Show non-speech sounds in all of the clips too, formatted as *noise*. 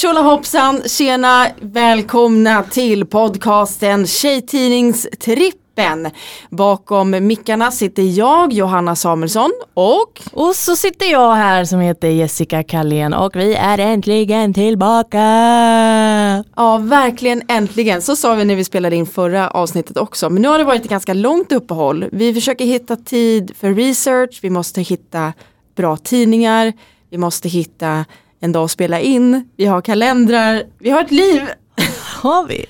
Tjolahoppsan, tjena, välkomna till podcasten Tjejtidningstrippen. Bakom mickarna sitter jag, Johanna Samuelsson och Och så sitter jag här som heter Jessica Kallén och vi är äntligen tillbaka. ja, verkligen äntligen. Så sa vi när vi spelade in förra avsnittet också. Men nu har det varit ett ganska långt uppehåll. Vi försöker hitta tid för research, vi måste hitta bra tidningar, vi måste hitta en dag att spela in, vi har kalendrar, vi har ett liv. *laughs* Har vi?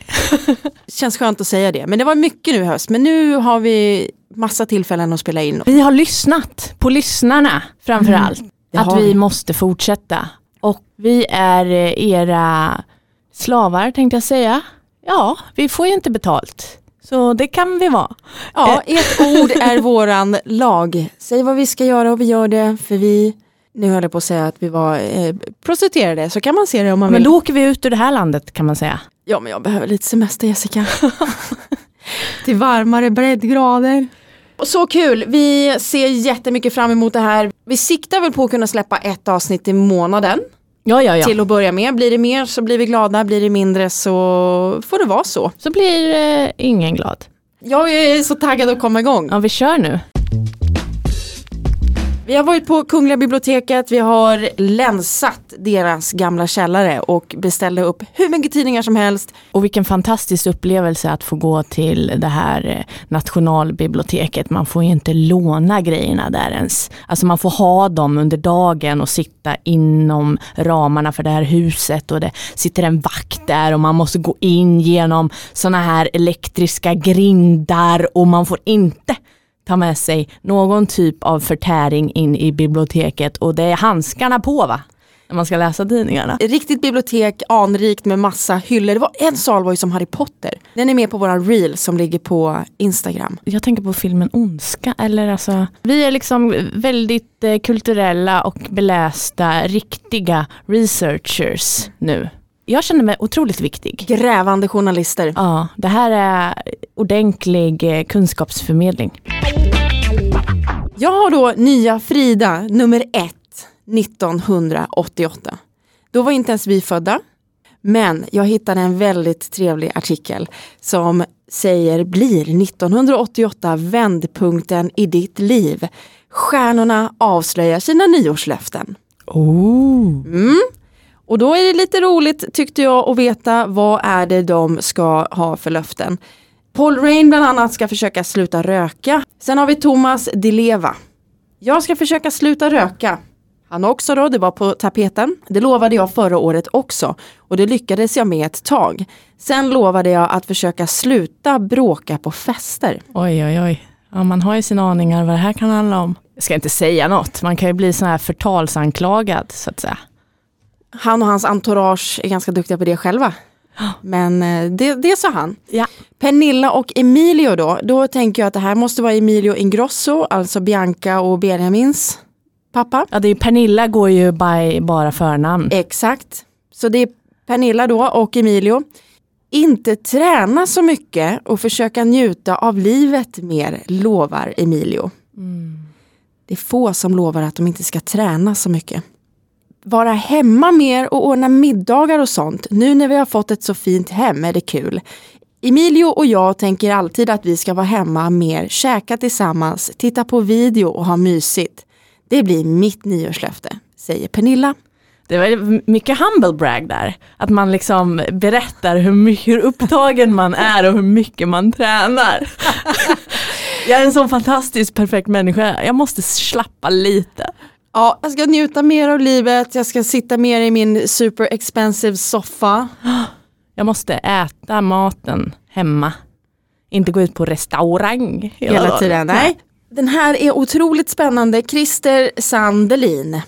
*laughs* Känns skönt att säga det, men det var mycket nu i höst. Men nu har vi massa tillfällen att spela in. Vi har lyssnat på lyssnarna framför allt. det att vi måste fortsätta. Och vi är eh, era slavar tänkte jag säga. Ja, vi får ju inte betalt. Så det kan vi vara. Ja, ert ord är *laughs* våran lag. Säg vad vi ska göra och vi gör det, för vi, nu höll jag på att säga att vi var eh, prostituerade, så kan man se det om man Men vill. då åker vi ut ur det här landet kan man säga. Ja, men jag behöver lite semester Jessica. *laughs* Till varmare breddgrader. Så kul, vi ser jättemycket fram emot det här. Vi siktar väl på att kunna släppa ett avsnitt i månaden Ja, ja, ja. till att börja med. Blir det mer så blir vi glada, blir det mindre så får det vara så. Så blir eh, ingen glad. Jag är så taggad att komma igång. Ja, vi kör nu. Vi har varit på Kungliga biblioteket, vi har länsat deras gamla källare och beställde upp hur mycket tidningar som helst. Och vilken fantastisk upplevelse att få gå till det här eh, nationalbiblioteket. Man får ju inte låna grejerna där ens. Alltså man får ha dem under dagen och sitta inom ramarna för det här huset och det sitter en vakt där och man måste gå in genom sådana här elektriska grindar och man får inte ta med sig någon typ av förtäring in i biblioteket och det är handskarna på va? När man ska läsa tidningarna. Riktigt bibliotek, anrikt med massa hyllor. Det var en sal var ju som Harry Potter. Den är med på våran reel som ligger på Instagram. Jag tänker på filmen Ondska. Eller alltså, vi är liksom väldigt eh, kulturella och belästa, riktiga researchers nu. Jag känner mig otroligt viktig. Grävande journalister. Ja, det här är ordentlig eh, kunskapsförmedling. Jag har då nya Frida nummer ett 1988. Då var inte ens vi födda. Men jag hittade en väldigt trevlig artikel som säger blir 1988 vändpunkten i ditt liv? Stjärnorna avslöjar sina nyårslöften. Oh. Och då är det lite roligt tyckte jag att veta vad är det de ska ha för löften. Paul Rain bland annat ska försöka sluta röka. Sen har vi Thomas Di Leva. Jag ska försöka sluta röka. Han också då, det var på tapeten. Det lovade jag förra året också och det lyckades jag med ett tag. Sen lovade jag att försöka sluta bråka på fester. Oj, oj, oj. Ja, man har ju sina aningar vad det här kan handla om. Jag ska inte säga något, man kan ju bli sån här förtalsanklagad så att säga. Han och hans entourage är ganska duktiga på det själva. Men eh, det, det sa han. Ja. Pernilla och Emilio då, då tänker jag att det här måste vara Emilio Ingrosso, alltså Bianca och Benjamins pappa. Ja, det är Pernilla går ju by bara förnamn. Exakt. Så det är Pernilla då och Emilio. Inte träna så mycket och försöka njuta av livet mer, lovar Emilio. Det är få som lovar att de inte ska träna så mycket. Vara hemma mer och ordna middagar och sånt. Nu när vi har fått ett så fint hem är det kul. Emilio och jag tänker alltid att vi ska vara hemma mer, käka tillsammans, titta på video och ha mysigt. Det blir mitt nyårslöfte, säger Pernilla. Det var mycket humble brag där. Att man liksom berättar hur, mycket, hur upptagen man är och hur mycket man tränar. *laughs* Jag är en sån fantastiskt perfekt människa. Jag måste slappa lite. Ja, jag ska njuta mer av livet, jag ska sitta mer i min super expensive soffa. *gasps* Jag måste äta maten hemma. Inte gå ut på restaurang hela tiden. Nej. Den här är otroligt spännande. Christer Sandelin.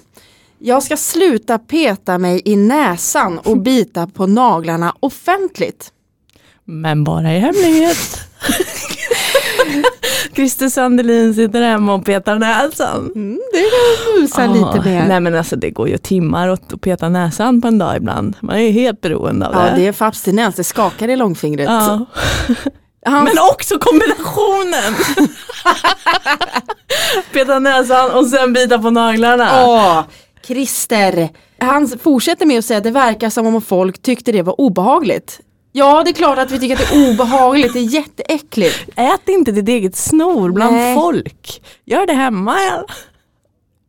Jag ska sluta peta mig i näsan och *laughs* bita på naglarna offentligt. Men bara i hemlighet. *laughs* Christer Sandelin sitter hemma och petar näsan. Mm, det kan musa Ah, lite mer. Nej men alltså det går ju timmar åt att peta näsan på en dag ibland. Man är ju helt beroende av Ja, det. det är för abstinens, det skakar i långfingret. Ja. Han, Men också kombinationen! *laughs* peta näsan och sen bita på naglarna. Åh, Christer, han fortsätter med att säga att det verkar som om folk tyckte det var obehagligt. Ja, det är klart att vi tycker att det är obehagligt, det är jätteäckligt. Ät inte ditt eget snor bland Nej. folk. Gör det hemma.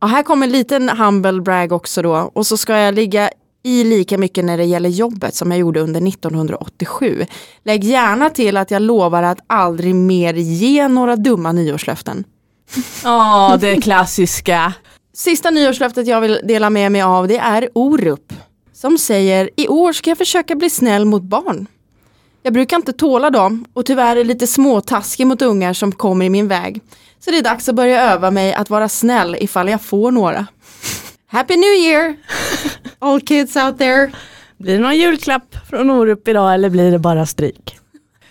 Ja. Här kommer en liten humble brag också då. Och så ska jag ligga i lika mycket när det gäller jobbet som jag gjorde under 1987. Lägg gärna till att jag lovar att aldrig mer ge några dumma nyårslöften. Ja, det klassiska. Sista nyårslöftet jag vill dela med mig av det är Orup. Som säger i år ska jag försöka bli snäll mot barn. Jag brukar inte tåla dem och tyvärr är lite småtaskig mot ungar som kommer i min väg. Så det är dags att börja öva mig att vara snäll ifall jag får några. Happy New Year! *laughs* All kids out there. Blir det någon julklapp från Orup idag eller blir det bara stryk?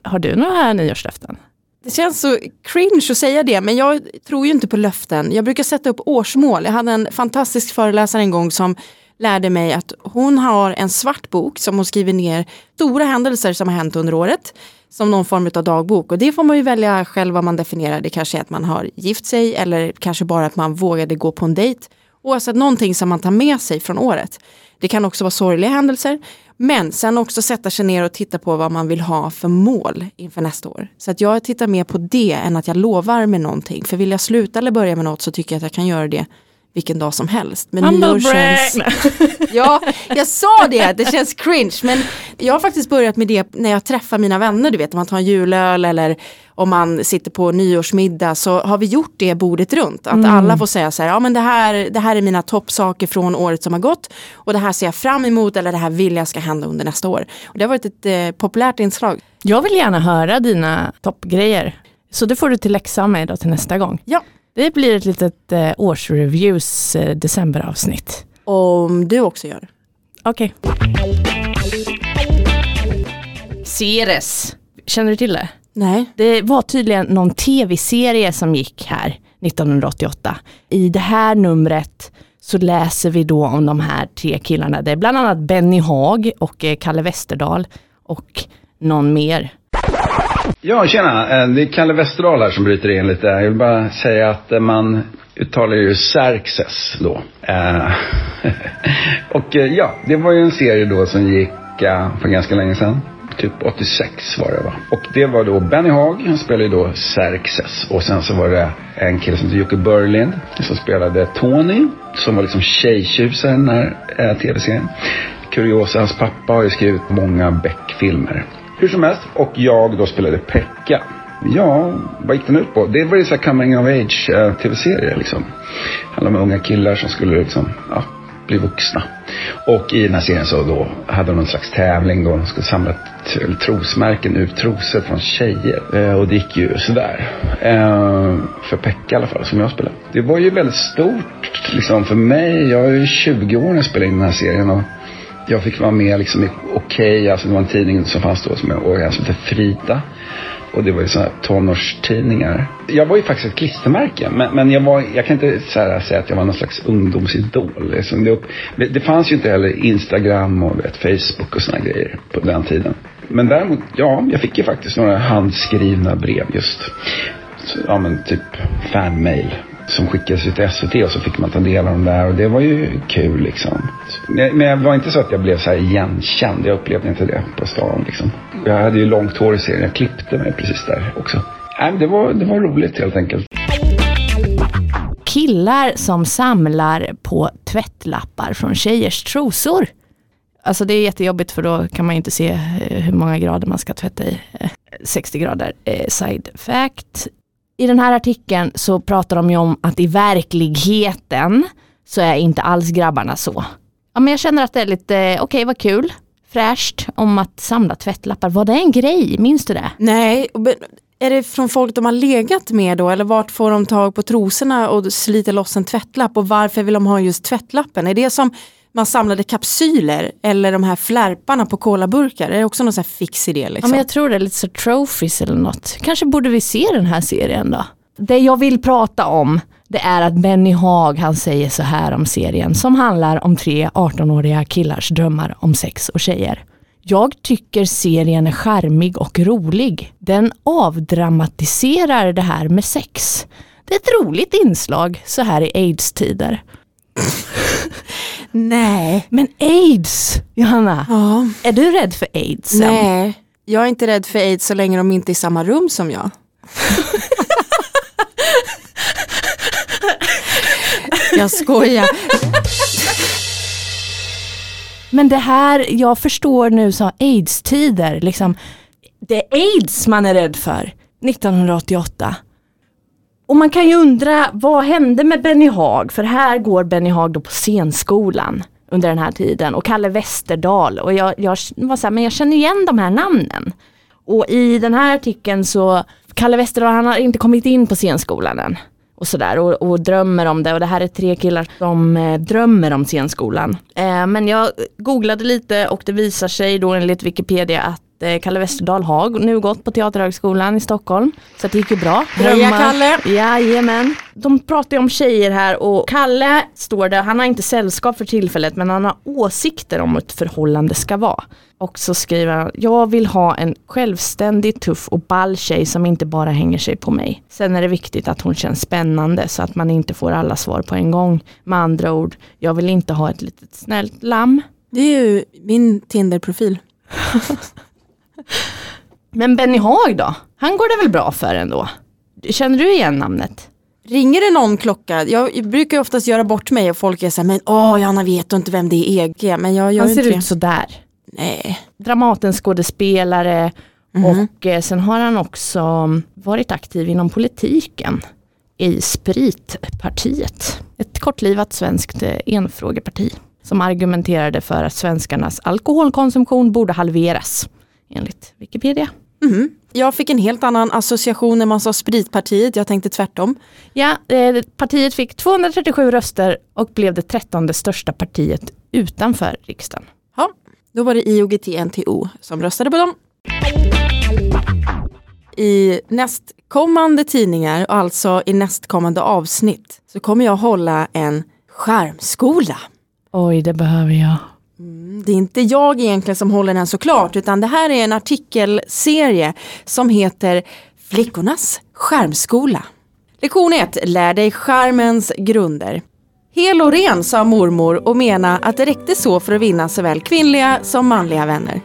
Har du några här nyårslöften? Det känns så cringe att säga det men jag tror ju inte på löften. Jag brukar sätta upp årsmål. Jag hade en fantastisk föreläsare en gång som lärde mig att hon har en svart bok som hon skriver ner stora händelser som har hänt under året. Som någon form av dagbok och det får man ju välja själv vad man definierar. Det kanske är att man har gift sig eller kanske bara att man vågade gå på en dejt. Oavsett någonting som man tar med sig från året. Det kan också vara sorgliga händelser. Men sen också sätta sig ner och titta på vad man vill ha för mål inför nästa år. Så att jag tittar mer på det än att jag lovar med någonting. För vill jag sluta eller börja med något så tycker jag att jag kan göra det vilken dag som helst. Men Humble nyår känns... *laughs* Ja, jag sa det, det känns cringe. Men jag har faktiskt börjat med det när jag träffar mina vänner. Du vet om man tar en julöl eller om man sitter på nyårsmiddag så har vi gjort det bordet runt. Att alla får säga så här, ja men det här, det här är mina toppsaker från året som har gått. Och det här ser jag fram emot eller det här vill jag ska hända under nästa år. Och det har varit ett eh, populärt inslag. Jag vill gärna höra dina toppgrejer. Så det får du till läxa av mig då till nästa gång. Ja. Det blir ett litet eh, årsreviews eh, decemberavsnitt. Om du också gör. Okej. Ceres. Känner du till det? Nej. Det var tydligen någon tv-serie som gick här 1988. I det här numret så läser vi då om de här tre killarna. Det är bland annat Benny Haag och eh, Kalle Westerdahl och någon mer. Ja, tjena. Eh, det är Kalle Westerdahl här som bryter in lite. Jag vill bara säga att eh, man uttalar ju Xerxes då. Eh, *laughs* och ja, det var ju en serie då som gick för ganska länge sedan. Typ 86 var det va. Och det var då Benny Haag, han spelade ju då Xerxes. Och sen så var det en kille som hette Jocke Berlind som spelade Tony. Som var liksom tjejtjusaren i den här eh, tv-serien. Kuriosa, hans pappa har ju skrivit många Beck-filmer. Hur som helst, och jag då spelade Pekka. Ja, vad gick den ut på? Det var ju så här coming of age eh, tv-serie liksom. Handlar om unga killar som skulle liksom, ja, bli vuxna. Och i den här serien så då hade de någon slags tävling då. De skulle samla t- trosmärken ur trosor från tjejer. Eh, och det gick ju sådär. Eh, för Pekka i alla fall, som jag spelade. Det var ju väldigt stort liksom för mig. Jag är ju 20 år när jag spelade in den här serien. Och jag fick vara med liksom i Okej, alltså det var en tidning som fanns då som jag och som hette Frida. Och det var ju sådana här tonårstidningar. Jag var ju faktiskt ett klistermärke. Men, men jag, var, jag kan inte så här säga att jag var någon slags ungdomsidol. Liksom det, det, det fanns ju inte heller Instagram och vet, Facebook och sådana grejer på den tiden. Men däremot, ja, jag fick ju faktiskt några handskrivna brev just. Så, ja men typ fanmail som skickades ut till SVT och så fick man ta del av dem där och det var ju kul liksom. Men det jag var inte så att jag blev så här igenkänd. Jag upplevde inte det på stan liksom. Jag hade ju långt hår i serien. Jag klippte mig precis där också. Nej, men det, var, det var roligt helt enkelt. Killar som samlar på tvättlappar från tjejers trosor. Alltså det är jättejobbigt för då kan man ju inte se eh, hur många grader man ska tvätta i. Eh, 60 grader. Eh, side fact. I den här artikeln så pratar de ju om att i verkligheten så är inte alls grabbarna så. Ja men jag känner att det är lite, eh, okej vad kul, fräscht om att samla tvättlappar. Var det en grej? Minns du det? Nej, är det från folk de har legat med då? Eller vart får de tag på trosorna och sliter loss en tvättlapp? Och varför vill de ha just tvättlappen? Är det som man samlade kapsyler eller de här flärparna på kolaburkar? Är det också någon sån här fix idé? Ja, Liksom? men jag tror det är lite så trophies eller något. Kanske borde vi se den här serien då. Det jag vill prata om det är att Benny Haag han säger så här om serien som handlar om tre 18-åriga killars drömmar om sex och tjejer. Jag tycker serien är charmig och rolig. Den avdramatiserar det här med sex. Det är ett roligt inslag så här i aids-tider. Nej. Men aids, Johanna. Ja. Är du rädd för aids? Nej, jag är inte rädd för aids så länge de inte är i samma rum som jag. *laughs* jag skojar. Men det här, jag förstår nu så aids-tider, liksom, det är aids man är rädd för 1988. Och man kan ju undra, vad hände med Benny Haag? För här går Benny Haag då på scenskolan under den här tiden och Kalle Westerdahl och jag, jag var så här, men jag känner igen de här namnen. Och i den här artikeln så, Kalle Westerdahl han har inte kommit in på scenskolan än. Och sådär och, och drömmer om det och det här är tre killar som eh, drömmer om scenskolan. Eh, men jag googlade lite och det visar sig då enligt Wikipedia att Kalle Westerdahl har nu gått på Teaterhögskolan i Stockholm. Så det gick ju bra. Heja, Kalle! Jajamän. De pratar ju om tjejer här och Kalle står det, han har inte sällskap för tillfället men han har åsikter om hur ett förhållande ska vara. Och så skriver han, jag vill ha en självständig, tuff och ball tjej som inte bara hänger sig på mig. Sen är det viktigt att hon känns spännande så att man inte får alla svar på en gång. Med andra ord, jag vill inte ha ett litet snällt lamm. Det är ju min Tinder-profil. *laughs* Men Benny Haag då? Han går det väl bra för ändå? Känner du igen namnet? Ringer det någon klocka? Jag brukar oftast göra bort mig och folk är såhär, men åh Johanna vet du inte vem det är EG? Men jag gör Han inte ser det. ut sådär. Nej. Dramatenskådespelare och eh, sen har han också varit aktiv inom politiken i Spritpartiet. Ett kortlivat svenskt eh, enfrågeparti som argumenterade för att svenskarnas alkoholkonsumtion borde halveras enligt Wikipedia. Mhm. Jag fick en helt annan association när man sa spritpartiet, jag tänkte tvärtom. Ja, eh, partiet fick 237 röster och blev det trettonde största partiet utanför riksdagen. Ja, då var det IOGT-NTO som röstade på dem. I nästkommande tidningar, alltså i nästkommande avsnitt, så kommer jag hålla en skärmskola. Oj, det behöver jag. Mm, det är inte jag egentligen som håller den såklart, utan det här är en artikelserie som heter Flickornas skärmskola. Lektion 1, lär dig skärmens grunder. Hel och ren, sa mormor och mena att det räckte så för att vinna såväl kvinnliga som manliga vänner.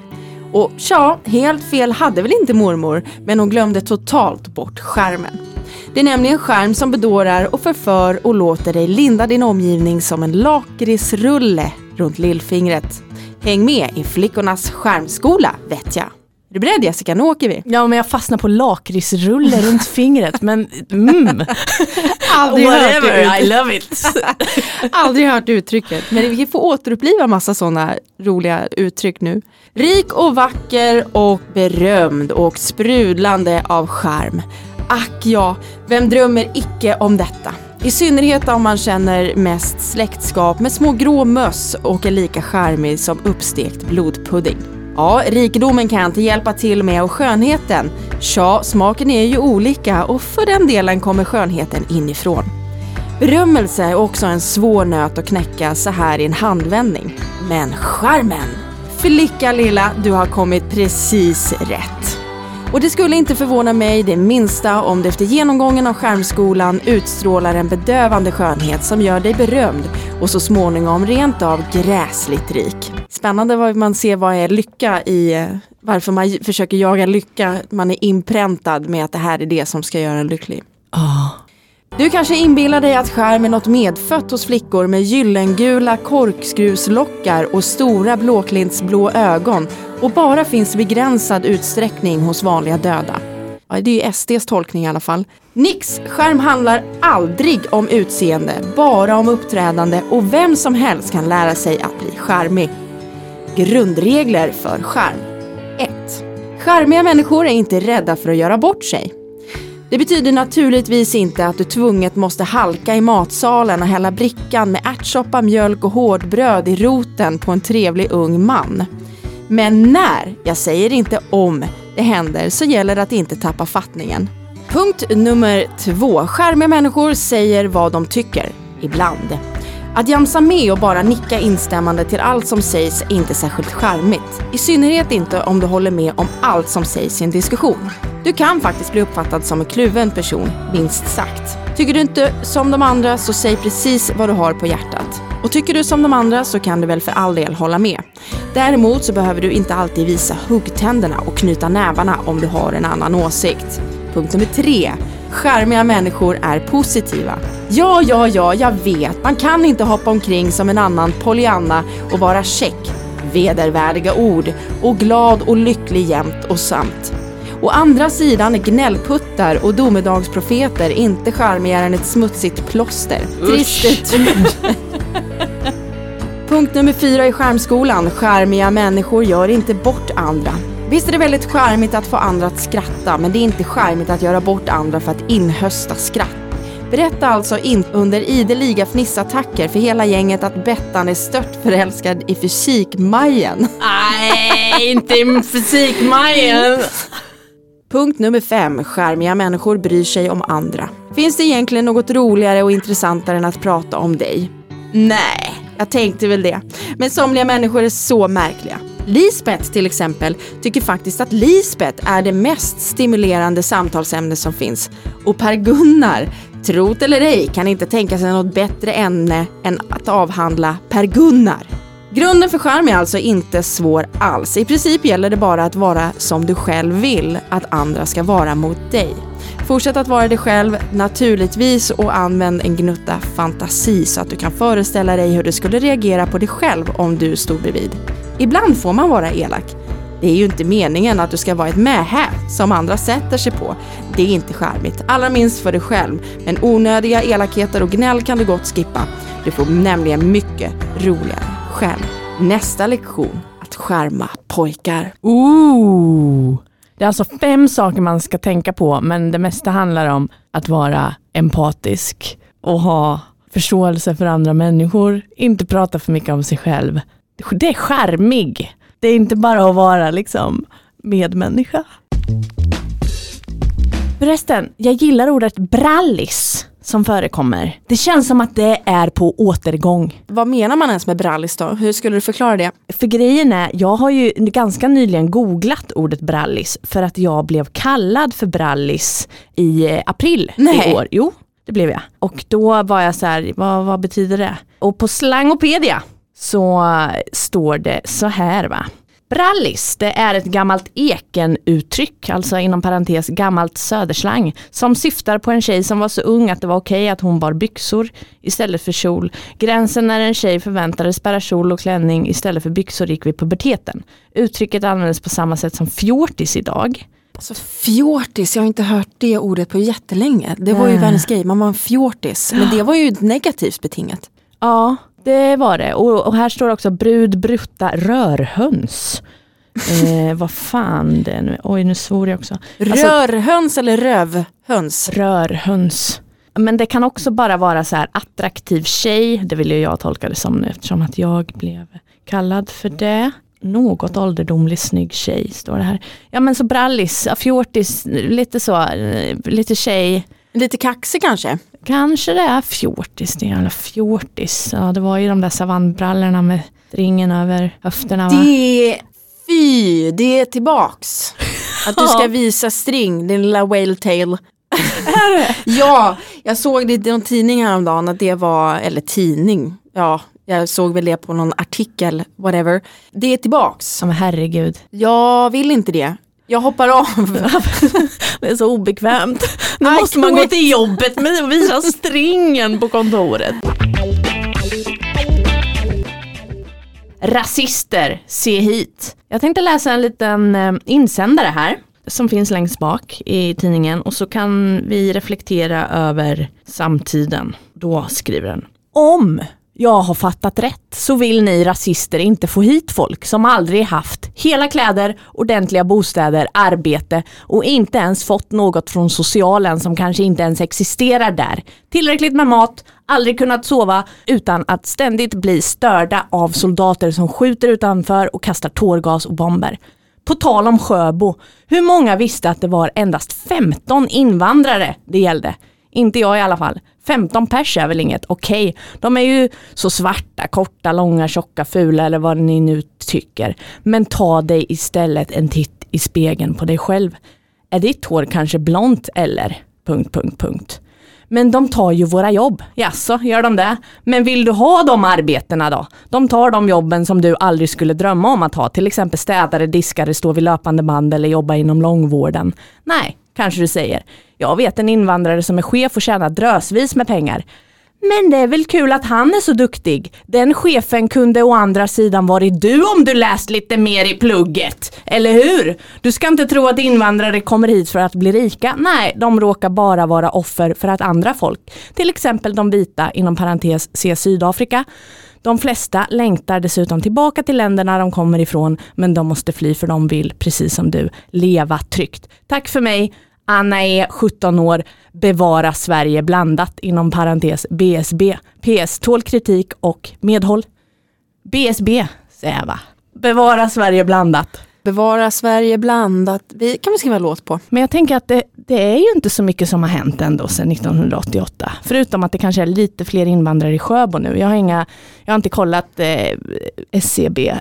Och tja, helt fel hade väl inte mormor, men hon glömde totalt bort skärmen. Det är nämligen skärm som bedårar och förför och låter dig linda din omgivning som en lakritsrulle runt lillfingret. Häng med i flickornas skärmskola, vet jag. Är du beredd Jessica? Nu åker vi. Ja, men jag fastnar på lakritsrulle runt fingret, men mm. *laughs* Aldrig hört Whatever, I ut- love it. *laughs* Aldrig hört uttrycket, men vi får återuppliva massa sådana roliga uttryck nu. Rik och vacker och berömd och sprudlande av charm. Ack ja, vem drömmer icke om detta? I synnerhet om man känner mest släktskap med små grå möss och är lika charmig som uppstekt blodpudding. Ja, rikedomen kan inte hjälpa till med och skönheten. Tja, smaken är ju olika och för den delen kommer skönheten inifrån. Berömmelse är också en svår nöt att knäcka så här i en handvändning. Men charmen! Flicka lilla, du har kommit precis rätt. Och det skulle inte förvåna mig det minsta om du efter genomgången av skärmskolan utstrålar en bedövande skönhet som gör dig berömd och så småningom rent av gräsligt rik. Spännande vad man ser vad är lycka i, eh, varför man försöker jaga lycka. Man är inpräntad med att det här är det som ska göra en lycklig. Oh. Du kanske inbillar dig att skärm är något medfött hos flickor med gyllengula korkskruvslockar och stora blåklintsblå ögon och bara finns i begränsad utsträckning hos vanliga döda. Ja, det är ju SDs tolkning i alla fall. Nix, skärm handlar aldrig om utseende, bara om uppträdande och vem som helst kan lära sig att bli charmig. Grundregler för charm 1. Charmiga människor är inte rädda för att göra bort sig. Det betyder naturligtvis inte att du tvunget måste halka i matsalen och hälla brickan med ärtsoppa, mjölk och hårdbröd i roten på en trevlig ung man. Men när, jag säger inte om, det händer så gäller det att inte tappa fattningen. Punkt nummer två. Charmiga människor säger vad de tycker. Ibland. Att jamsa med och bara nicka instämmande till allt som sägs är inte särskilt charmigt. I synnerhet inte om du håller med om allt som sägs i en diskussion. Du kan faktiskt bli uppfattad som en kluven person, minst sagt. Tycker du inte som de andra så säg precis vad du har på hjärtat. Och tycker du som de andra så kan du väl för all del hålla med. Däremot så behöver du inte alltid visa huggtänderna och knyta nävarna om du har en annan åsikt. Punkt nummer tre. Charmiga människor är positiva. Ja, ja, ja, jag vet. Man kan inte hoppa omkring som en annan Pollyanna och vara check. Vedervärdiga ord och glad och lycklig jämt och samt. Å andra sidan är gnällputtar och domedagsprofeter inte charmigare än ett smutsigt plåster. Trist *laughs* Punkt nummer fyra i skärmskolan. Charmiga människor gör inte bort andra. Visst är det väldigt charmigt att få andra att skratta, men det är inte charmigt att göra bort andra för att inhösta skratt. Berätta alltså inte under ideliga fnissattacker för hela gänget att Bettan är stört förälskad i Fysikmajen. Nej, inte i Fysikmajen! Punkt nummer fem. Charmiga människor bryr sig om andra. Finns det egentligen något roligare och intressantare än att prata om dig? Nej, jag tänkte väl det. Men somliga människor är så märkliga. Lisbeth till exempel tycker faktiskt att Lisbeth är det mest stimulerande samtalsämne som finns. Och Per-Gunnar, trot eller ej, kan inte tänka sig något bättre ämne än att avhandla Per-Gunnar. Grunden för charm är alltså inte svår alls. I princip gäller det bara att vara som du själv vill att andra ska vara mot dig. Fortsätt att vara dig själv naturligtvis och använd en gnutta fantasi så att du kan föreställa dig hur du skulle reagera på dig själv om du stod bredvid. Ibland får man vara elak. Det är ju inte meningen att du ska vara ett mähä som andra sätter sig på. Det är inte charmigt, allra minst för dig själv. Men onödiga elakheter och gnäll kan du gott skippa. Du får nämligen mycket roligare själv. Nästa lektion, att skärma pojkar. Ooh. Det är alltså fem saker man ska tänka på, men det mesta handlar om att vara empatisk och ha förståelse för andra människor, inte prata för mycket om sig själv. Det är skärmig. Det är inte bara att vara liksom medmänniska. Förresten, jag gillar ordet brallis som förekommer. Det känns som att det är på återgång. Vad menar man ens med brallis då? Hur skulle du förklara det? För grejen är, jag har ju ganska nyligen googlat ordet brallis för att jag blev kallad för brallis i eh, april Nej. i år. Jo, det blev jag. Och då var jag så här, vad, vad betyder det? Och på slangopedia så står det så här va. Brallis, det är ett gammalt eken-uttryck, alltså inom parentes gammalt söderslang, som syftar på en tjej som var så ung att det var okej att hon bar byxor istället för kjol. Gränsen när en tjej förväntades bära kjol och klänning istället för byxor gick vid puberteten. Uttrycket användes på samma sätt som fjortis idag. Alltså fjortis, jag har inte hört det ordet på jättelänge. Det var ju världens grej, man var en fjortis. Men det var ju negativt betingat. Ja, det var det. Och, och här står också brud, brutta, rörhöns. Eh, vad fan det är nu. Oj, nu svor jag också. Alltså- Rörhöns eller rövhöns? Rörhöns. Men det kan också bara vara så här attraktiv tjej, det vill ju jag tolka det som nu eftersom att jag blev kallad för det. Något ålderdomlig snygg tjej står det här. Ja men så brallis, fjortis, lite så, eh, lite tjej. Lite kaxig kanske? Kanske det är fjortis, det är jävla fjortis. Ja det var ju de där savannbrallorna med ringen över höfterna va? Det, fy, det är tillbaks. *laughs* Att du ska visa string, din lilla whale tail. *laughs* *laughs* Ja, jag såg det i någon tidning häromdagen att det var, eller tidning, ja, jag såg väl det på någon artikel, whatever. Det är tillbaks. Ja, men herregud. Jag vill inte det. Jag hoppar av. *laughs* Det är så obekvämt. Nu I måste man gå till jobbet med att visa *laughs* stringen på kontoret. Rasister, se hit. Jag tänkte läsa en liten eh, insändare här som finns längst bak i tidningen och så kan vi reflektera över samtiden. Då skriver den. Om jag har fattat rätt så vill ni rasister inte få hit folk som aldrig haft hela kläder, ordentliga bostäder, arbete och inte ens fått något från socialen som kanske inte ens existerar där. Tillräckligt med mat, aldrig kunnat sova utan att ständigt bli störda av soldater som skjuter utanför och kastar tårgas och bomber. På tal om Sjöbo, hur många visste att det var endast 15 invandrare det gällde? Inte jag i alla fall. 15 pers är väl inget okej. De är ju så svarta, korta, långa, tjocka, fula eller vad ni nu tycker. Men ta dig istället en titt i spegeln på dig själv. Är ditt hår kanske blont eller? Punkt, punkt, punkt. Men de tar ju våra jobb. Jaså, gör de det? Men vill du ha de arbetena då? De tar de jobben som du aldrig skulle drömma om att ha, till exempel städare, diskare, stå vid löpande band eller jobba inom långvården. Nej, kanske du säger. Jag vet en invandrare som är chef och tjänar drösvis med pengar. Men det är väl kul att han är så duktig. Den chefen kunde å andra sidan varit du om du läst lite mer i plugget. Eller hur? Du ska inte tro att invandrare kommer hit för att bli rika. Nej, de råkar bara vara offer för att andra folk, till exempel de vita inom parentes se Sydafrika, de flesta längtar dessutom tillbaka till länderna de kommer ifrån, men de måste fly för de vill, precis som du, leva tryggt. Tack för mig. Anna är 17 år, bevara Sverige blandat inom parentes BSB. PS tål kritik och medhåll. BSB säger jag va? Bevara Sverige blandat. Bevara Sverige blandat. Vi kan vi skriva låt på. Men jag tänker att det, det, är ju inte så mycket som har hänt ändå sedan 1988. Förutom att det kanske är lite fler invandrare i Sjöbo nu. Jag har, inga, jag har inte kollat eh, SCB,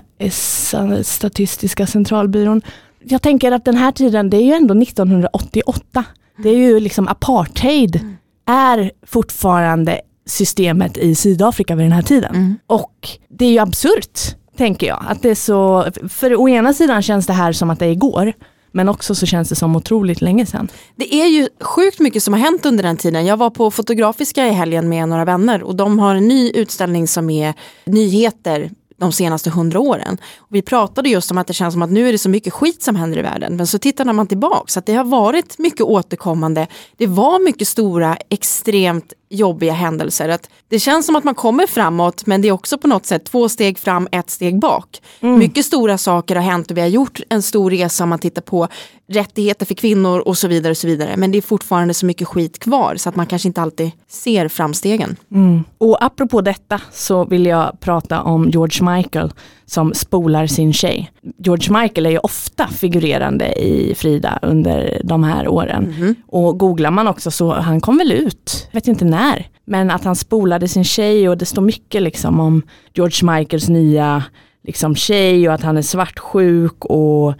Statistiska centralbyrån. Jag tänker att den här tiden, det är ju ändå 1988. Det är ju liksom apartheid mm. är fortfarande systemet i Sydafrika vid den här tiden. Mm. Och det är ju absurt, tänker jag. Att det är så, för å ena sidan känns det här som att det är igår. Men också så känns det som otroligt länge sedan. Det är ju sjukt mycket som har hänt under den tiden. Jag var på Fotografiska i helgen med några vänner och de har en ny utställning som är nyheter de senaste hundra åren. Och vi pratade just om att det känns som att nu är det så mycket skit som händer i världen. Men så tittar man tillbaka att det har varit mycket återkommande. Det var mycket stora, extremt jobbiga händelser. Att det känns som att man kommer framåt men det är också på något sätt två steg fram, ett steg bak. Mm. Mycket stora saker har hänt och vi har gjort en stor resa om man tittar på rättigheter för kvinnor och så vidare. och så vidare. Men det är fortfarande så mycket skit kvar så att man kanske inte alltid ser framstegen. Mm. Och apropå detta så vill jag prata om George Michael som spolar sin tjej. George Michael är ju ofta figurerande i Frida under de här åren. Mm. Och googlar man också så han kom väl ut, jag vet inte när, men att han spolade sin tjej och det står mycket liksom om George Michaels nya liksom, tjej och att han är svartsjuk och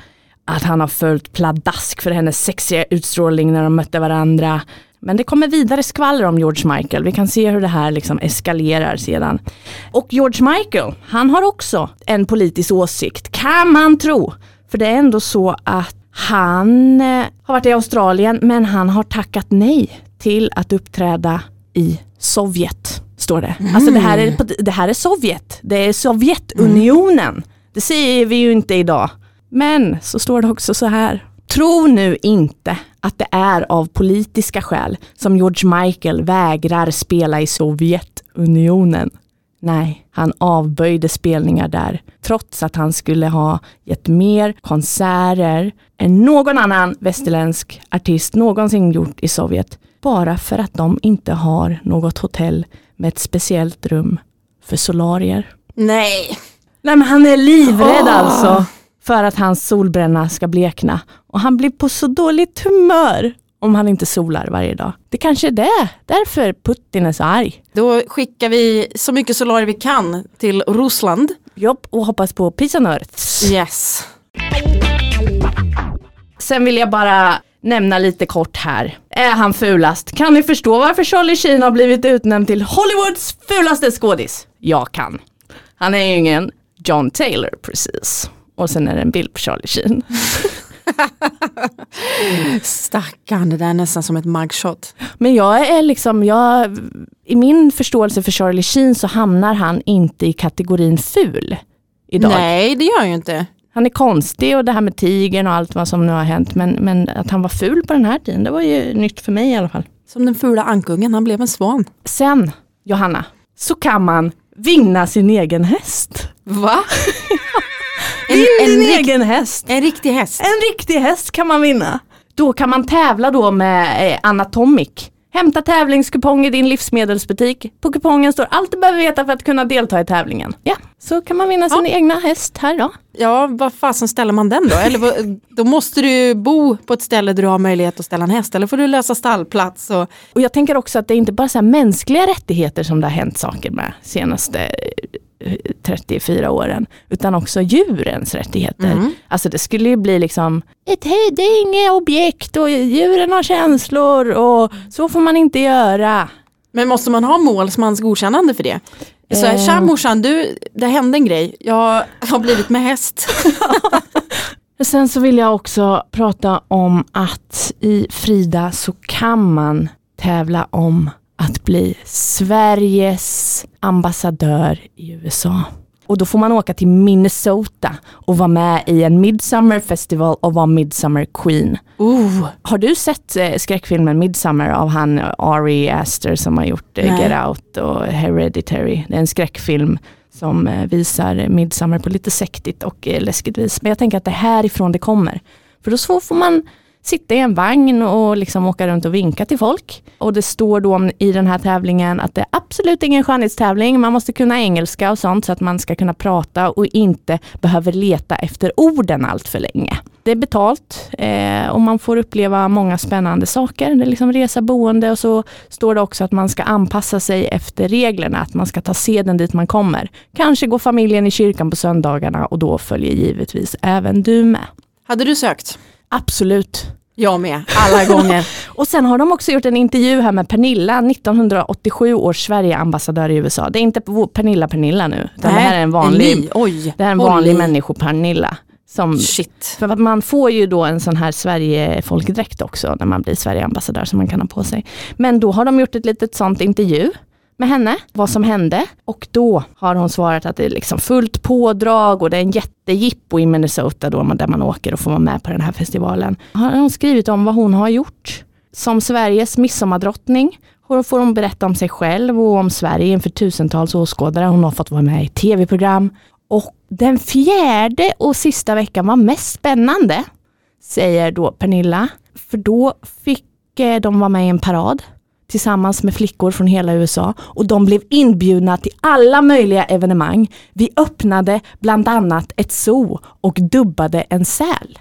att han har följt pladask för hennes sexiga utstrålning när de mötte varandra. Men det kommer vidare skvaller om George Michael. Vi kan se hur det här liksom eskalerar sedan. Och George Michael, han har också en politisk åsikt, kan man tro. För det är ändå så att han eh, har varit i Australien men han har tackat nej till att uppträda i Sovjet. Står det. Mm. Alltså det här, är, det här är Sovjet. Det är Sovjetunionen. Mm. Det säger vi ju inte idag. Men så står det också så här. Tro nu inte att det är av politiska skäl som George Michael vägrar spela i Sovjetunionen. Nej, han avböjde spelningar där, trots att han skulle ha gett mer konserter än någon annan västerländsk artist någonsin gjort i Sovjet. Bara för att de inte har något hotell med ett speciellt rum för solarier. Nej. Nej men han är livrädd oh. alltså för att hans solbränna ska blekna. Och han blir på så dåligt humör om han inte solar varje dag. Det kanske är det, därför Putin är så arg. Då skickar vi så mycket solarier vi kan till Ryssland. Jobb och hoppas på peace on earth. Yes. Sen vill jag bara nämna lite kort här. Är han fulast? Kan ni förstå varför Charlie Sheen har blivit utnämnd till Hollywoods fulaste skådis? Jag kan. Han är ju ingen John Taylor precis. Och sen är det en bild på Charlie Sheen. *laughs* Stackarn, det där är nästan som ett mugshot. Men jag är liksom, jag, i min förståelse för Charlie Sheen så hamnar han inte i kategorin ful idag. Nej, det gör han ju inte. Han är konstig och det här med tigern och allt vad som nu har hänt. Men, men att han var ful på den här tiden, det var ju nytt för mig i alla fall. Som den fula ankungen, han blev en svan. Sen, Johanna, så kan man vinna sin egen häst. Va? *laughs* En, en, en egen häst. En riktig häst. En riktig häst kan man vinna. Då kan man tävla då med eh, Anatomic. Hämta tävlingskupong i din livsmedelsbutik. På kupongen står allt du behöver veta för att kunna delta i tävlingen. Ja, så kan man vinna sin ja. egna häst här då. Ja, vad fasen ställer man den då? Eller då måste du bo på ett ställe där du har möjlighet att ställa en häst eller får du lösa stallplats. Och, och jag tänker också att det är inte bara så mänskliga rättigheter som det har hänt saker med senaste 34 åren, utan också djurens rättigheter. Mm. Alltså det skulle ju bli liksom, ett, det är inget objekt och djuren har känslor och så får man inte göra. Men måste man ha målsmans godkännande för det? Så här, Eh. tja morsan, du, det hände en grej. Jag har blivit med häst. *laughs* Sen så vill jag också prata om att i Frida så kan man tävla om att bli Sveriges ambassadör i USA. Och då får man åka till Minnesota och vara med i en Midsummer Festival och vara Midsummer Queen. Oh, Har du sett eh, skräckfilmen Midsummer av han Ari Aster som har gjort eh. Get Out och Hereditary? Det är en skräckfilm som eh, visar Midsummer på lite sektigt och eh, läskigt vis. Men jag tänker att det är härifrån det kommer. För då så får man sitta i en vagn och liksom åka runt och vinka till folk. Och det står då i den här tävlingen att det är absolut ingen skönhetstävling. Man måste kunna engelska och sånt så att man ska kunna prata och inte behöver leta efter orden allt för länge. Det är betalt eh, och man får uppleva många spännande saker. Det är liksom resa, boende och så står det också att man ska anpassa sig efter reglerna, att man ska ta seden dit man kommer. Kanske går familjen i kyrkan på söndagarna och då följer givetvis även du med. hade du sökt? Absolut. Jag med, alla gånger. *laughs* Och sen har de också gjort en intervju här med Pernilla, 1987 års Sverigeambassadör i USA. Det är inte Pernilla Pernilla nu, utan det här är en vanlig, ny, oj. det här är en vanlig i. människo-Pernilla. Som, Shit. för att man får ju då en sån här Sverige-folkdräkt också när man blir Sverigeambassadör som man kan ha på sig. Men då har de gjort ett litet sånt intervju med henne, vad som hände. Och då har hon svarat att det är liksom fullt pådrag och det är en jättejippo i Minnesota då, där man åker och får vara med på den här festivalen. Har hon skrivit om vad hon har gjort. Som Sveriges midsommardrottning Hon får hon berätta om sig själv och om Sverige inför tusentals åskådare. Hon har fått vara med i tv-program. Och den fjärde och sista veckan var mest spännande, säger då Pernilla. För då fick eh, de vara med i en parad tillsammans med flickor från hela USA och de blev inbjudna till alla möjliga evenemang. Vi öppnade bland annat ett zoo och dubbade en säl.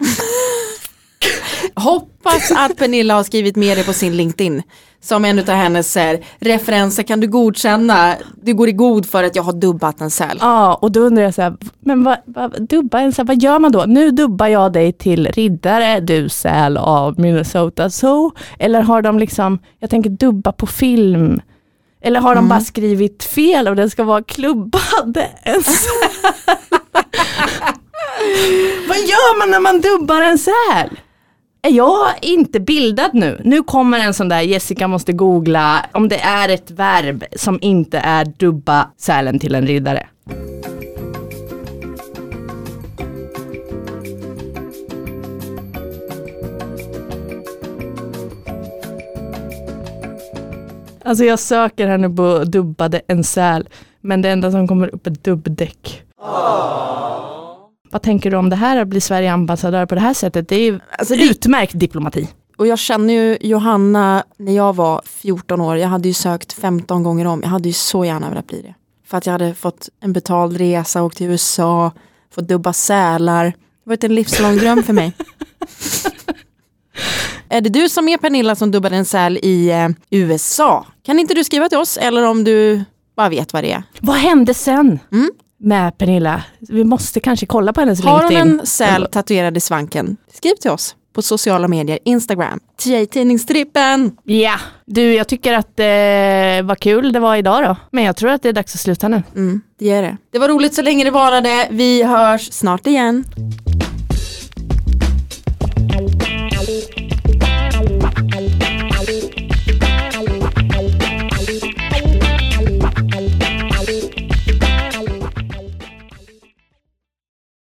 *laughs* Hoppas att Pernilla har skrivit med det på sin LinkedIn. Som en av hennes eh, referenser, kan du godkänna, du går i god för att jag har dubbat en säl. Ja, och då undrar jag så här, men vad, vad, dubba en säl, vad gör man då? Nu dubbar jag dig till riddare, du säl av Minnesota Zoo. Eller har de liksom, jag tänker dubba på film. Eller har de bara skrivit fel och den ska vara klubbad *laughs* en säl? *laughs* vad gör man när man dubbar en säl? Är jag inte bildad nu? Nu kommer en sån där, Jessica måste googla, om det är ett verb som inte är dubba sälen till en riddare. Alltså jag söker här nu på dubbade en säl, men det enda som kommer upp är dubbdäck. Ah. Vad tänker du om det här att bli Sverige ambassadör på det här sättet? Det är ju Alltså det- utmärkt diplomati. Och jag känner ju Johanna när jag var 14 år, jag hade ju sökt 15 gånger om, jag hade ju så gärna velat bli det. För att jag hade fått en betald resa, åkt till USA, fått dubba sälar. Det har varit en livslång dröm för mig. *laughs* är det du som är Pernilla som dubbade en säl i eh, USA? Kan inte du skriva till oss eller om du bara vet vad det är? Vad hände sen Mm. Med Pernilla? Vi måste kanske kolla på hennes Har hon LinkedIn. en säl tatuerad i svanken? Skriv till oss på sociala medier, Instagram, TA-tidningstrippen. Ja, du jag tycker att det var kul det var idag då. Men jag tror att det är dags att sluta nu. Mm, det är det. Det var roligt så länge det varade. Vi hörs snart igen.